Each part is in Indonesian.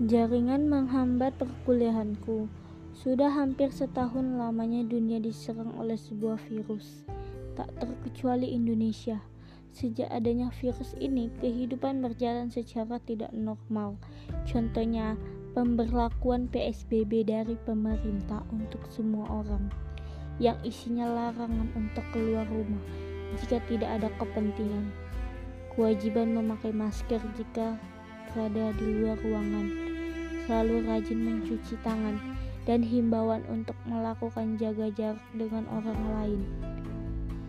Jaringan menghambat perkuliahanku. Sudah hampir setahun lamanya dunia diserang oleh sebuah virus, tak terkecuali Indonesia. Sejak adanya virus ini, kehidupan berjalan secara tidak normal. Contohnya, pemberlakuan PSBB dari pemerintah untuk semua orang, yang isinya larangan untuk keluar rumah jika tidak ada kepentingan, kewajiban memakai masker jika berada di luar ruangan selalu rajin mencuci tangan, dan himbauan untuk melakukan jaga jarak dengan orang lain.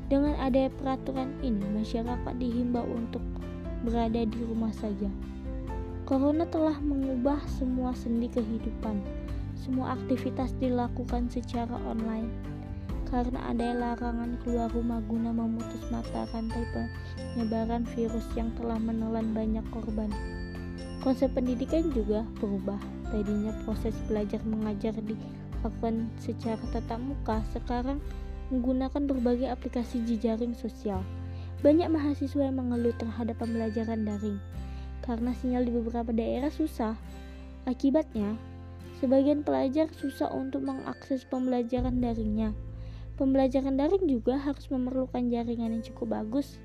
Dengan adanya peraturan ini, masyarakat dihimbau untuk berada di rumah saja. Corona telah mengubah semua sendi kehidupan. Semua aktivitas dilakukan secara online karena ada larangan keluar rumah guna memutus mata rantai penyebaran virus yang telah menelan banyak korban. Konsep pendidikan juga berubah. Tadinya proses belajar mengajar dilakukan secara tatap muka, sekarang menggunakan berbagai aplikasi jejaring sosial. Banyak mahasiswa yang mengeluh terhadap pembelajaran daring karena sinyal di beberapa daerah susah. Akibatnya, sebagian pelajar susah untuk mengakses pembelajaran daringnya. Pembelajaran daring juga harus memerlukan jaringan yang cukup bagus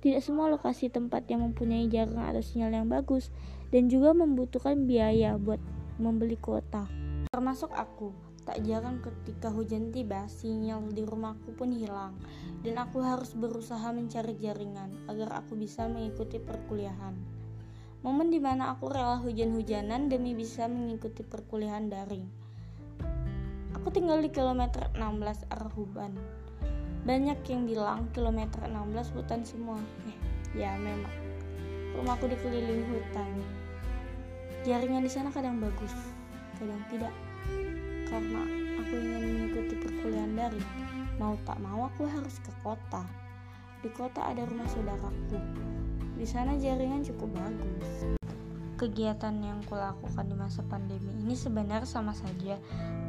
tidak semua lokasi tempat yang mempunyai jaringan atau sinyal yang bagus dan juga membutuhkan biaya buat membeli kuota. Termasuk aku, tak jarang ketika hujan tiba, sinyal di rumahku pun hilang dan aku harus berusaha mencari jaringan agar aku bisa mengikuti perkuliahan. Momen di mana aku rela hujan-hujanan demi bisa mengikuti perkuliahan daring. Aku tinggal di kilometer 16 arah Huban banyak yang bilang kilometer 16 hutan semua. Eh, ya memang. Rumahku dikelilingi hutan. Jaringan di sana kadang bagus, kadang tidak. Karena aku ingin mengikuti perkuliahan daring, mau tak mau aku harus ke kota. Di kota ada rumah saudaraku. Di sana jaringan cukup bagus. Kegiatan yang kulakukan di masa pandemi ini sebenarnya sama saja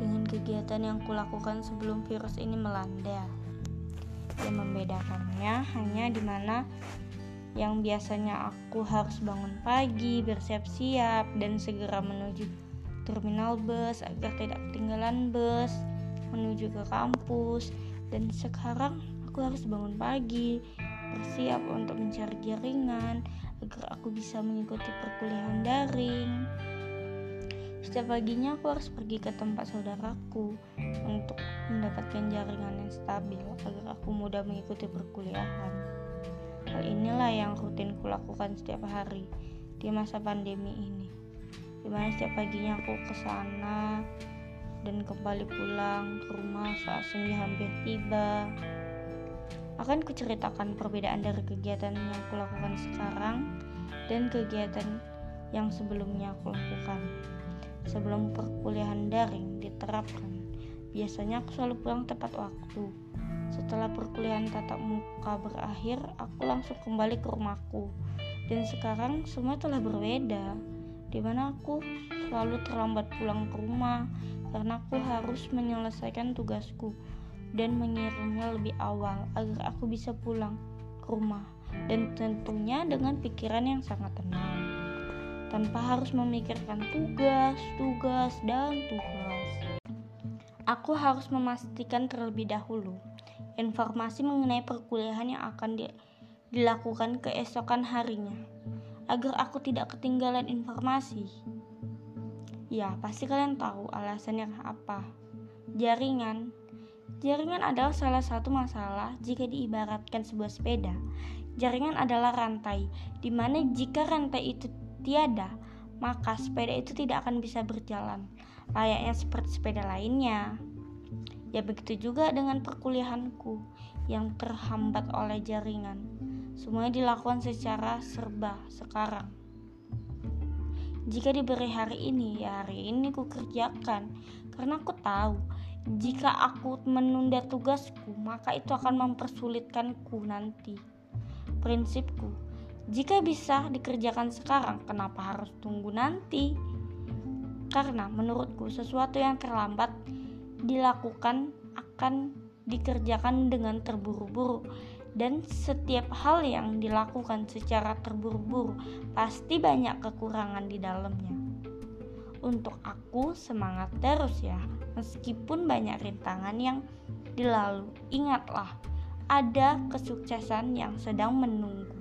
dengan kegiatan yang kulakukan sebelum virus ini melanda. Yang membedakannya hanya di mana yang biasanya aku harus bangun pagi, bersiap-siap, dan segera menuju terminal bus agar tidak ketinggalan bus menuju ke kampus. Dan sekarang aku harus bangun pagi, bersiap untuk mencari jaringan agar aku bisa mengikuti perkuliahan daring. Setiap paginya aku harus pergi ke tempat saudaraku untuk mendapatkan jaringan yang stabil agar aku mudah mengikuti perkuliahan. Hal inilah yang rutin kulakukan setiap hari di masa pandemi ini. Di mana setiap paginya aku ke sana dan kembali pulang ke rumah saat senja hampir tiba. Akan kuceritakan perbedaan dari kegiatan yang kulakukan sekarang dan kegiatan yang sebelumnya aku lakukan sebelum perkuliahan daring diterapkan. Biasanya aku selalu pulang tepat waktu. Setelah perkuliahan tatap muka berakhir, aku langsung kembali ke rumahku. Dan sekarang semua telah berbeda, di mana aku selalu terlambat pulang ke rumah karena aku harus menyelesaikan tugasku dan mengirimnya lebih awal agar aku bisa pulang ke rumah dan tentunya dengan pikiran yang sangat tenang tanpa harus memikirkan tugas, tugas, dan tugas. Aku harus memastikan terlebih dahulu informasi mengenai perkuliahan yang akan di, dilakukan keesokan harinya, agar aku tidak ketinggalan informasi. Ya, pasti kalian tahu alasannya apa. Jaringan. Jaringan adalah salah satu masalah jika diibaratkan sebuah sepeda. Jaringan adalah rantai, di mana jika rantai itu tiada, maka sepeda itu tidak akan bisa berjalan layaknya seperti sepeda lainnya. Ya begitu juga dengan perkuliahanku yang terhambat oleh jaringan. Semuanya dilakukan secara serba sekarang. Jika diberi hari ini, ya hari ini ku kerjakan karena aku tahu jika aku menunda tugasku, maka itu akan mempersulitkanku nanti. Prinsipku, jika bisa dikerjakan sekarang, kenapa harus tunggu nanti? Karena menurutku sesuatu yang terlambat dilakukan akan dikerjakan dengan terburu-buru dan setiap hal yang dilakukan secara terburu-buru pasti banyak kekurangan di dalamnya. untuk aku semangat terus ya, meskipun banyak rintangan yang dilalu. Ingatlah, ada kesuksesan yang sedang menunggu.